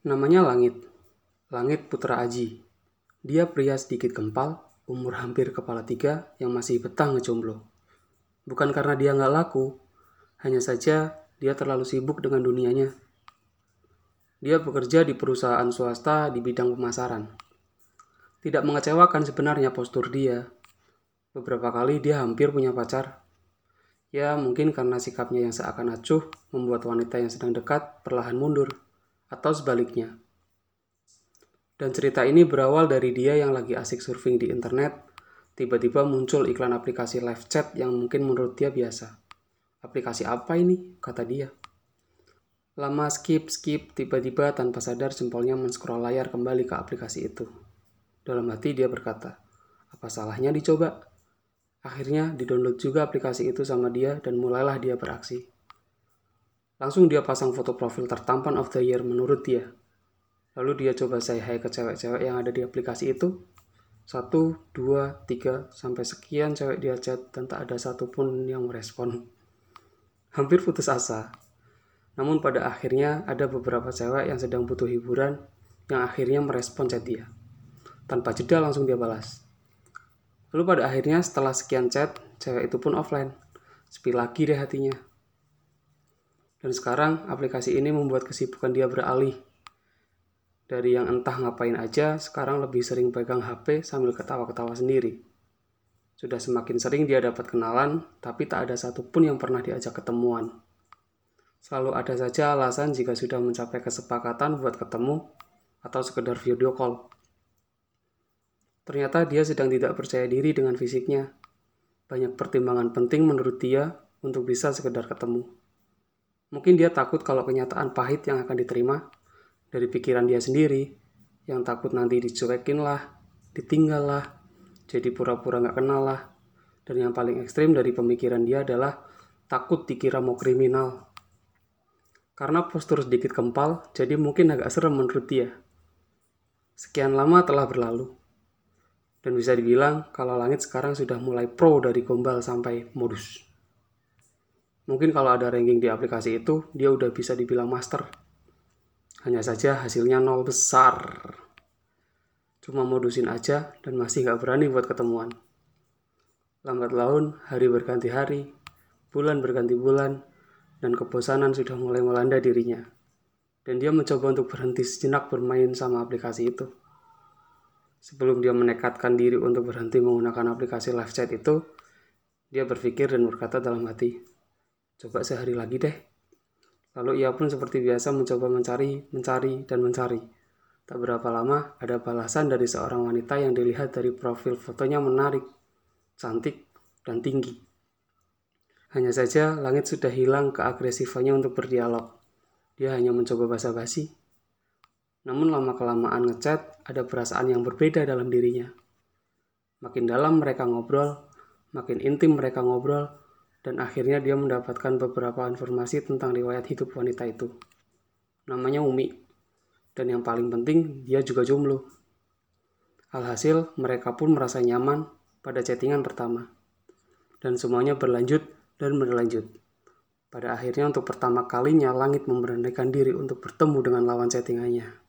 Namanya Langit. Langit Putra Aji. Dia pria sedikit gempal, umur hampir kepala tiga yang masih betah ngejomblo. Bukan karena dia nggak laku, hanya saja dia terlalu sibuk dengan dunianya. Dia bekerja di perusahaan swasta di bidang pemasaran. Tidak mengecewakan sebenarnya postur dia. Beberapa kali dia hampir punya pacar. Ya, mungkin karena sikapnya yang seakan acuh membuat wanita yang sedang dekat perlahan mundur, atau sebaliknya. Dan cerita ini berawal dari dia yang lagi asik surfing di internet, tiba-tiba muncul iklan aplikasi live chat yang mungkin menurut dia biasa. Aplikasi apa ini? kata dia. Lama skip skip, tiba-tiba tanpa sadar jempolnya men-scroll layar kembali ke aplikasi itu. Dalam hati dia berkata, apa salahnya dicoba? Akhirnya didownload juga aplikasi itu sama dia dan mulailah dia beraksi. Langsung dia pasang foto profil tertampan of the year menurut dia. Lalu dia coba say hi ke cewek-cewek yang ada di aplikasi itu. Satu, dua, tiga, sampai sekian cewek dia chat dan tak ada satupun yang merespon. Hampir putus asa. Namun pada akhirnya ada beberapa cewek yang sedang butuh hiburan yang akhirnya merespon chat dia. Tanpa jeda langsung dia balas. Lalu pada akhirnya setelah sekian chat, cewek itu pun offline. Sepi lagi deh hatinya. Dan sekarang aplikasi ini membuat kesibukan dia beralih. Dari yang entah ngapain aja, sekarang lebih sering pegang HP sambil ketawa-ketawa sendiri. Sudah semakin sering dia dapat kenalan, tapi tak ada satupun yang pernah diajak ketemuan. Selalu ada saja alasan jika sudah mencapai kesepakatan buat ketemu atau sekedar video call. Ternyata dia sedang tidak percaya diri dengan fisiknya. Banyak pertimbangan penting menurut dia untuk bisa sekedar ketemu. Mungkin dia takut kalau kenyataan pahit yang akan diterima dari pikiran dia sendiri, yang takut nanti dicuekin lah, ditinggal lah, jadi pura-pura nggak kenal lah. Dan yang paling ekstrim dari pemikiran dia adalah takut dikira mau kriminal. Karena postur sedikit kempal, jadi mungkin agak serem menurut dia. Sekian lama telah berlalu. Dan bisa dibilang kalau langit sekarang sudah mulai pro dari gombal sampai modus. Mungkin kalau ada ranking di aplikasi itu, dia udah bisa dibilang master. Hanya saja hasilnya nol besar. Cuma modusin aja dan masih gak berani buat ketemuan. Lambat laun, hari berganti hari, bulan berganti bulan, dan kebosanan sudah mulai melanda dirinya. Dan dia mencoba untuk berhenti sejenak bermain sama aplikasi itu. Sebelum dia menekatkan diri untuk berhenti menggunakan aplikasi live chat itu, dia berpikir dan berkata dalam hati, coba sehari lagi deh. Lalu ia pun seperti biasa mencoba mencari, mencari, dan mencari. Tak berapa lama, ada balasan dari seorang wanita yang dilihat dari profil fotonya menarik, cantik, dan tinggi. Hanya saja langit sudah hilang keagresifannya untuk berdialog. Dia hanya mencoba basa-basi, namun lama-kelamaan ngechat, ada perasaan yang berbeda dalam dirinya. Makin dalam mereka ngobrol, makin intim mereka ngobrol, dan akhirnya dia mendapatkan beberapa informasi tentang riwayat hidup wanita itu. Namanya Umi, dan yang paling penting dia juga jomblo. Alhasil, mereka pun merasa nyaman pada chattingan pertama. Dan semuanya berlanjut dan berlanjut. Pada akhirnya untuk pertama kalinya langit memberanikan diri untuk bertemu dengan lawan chattingannya.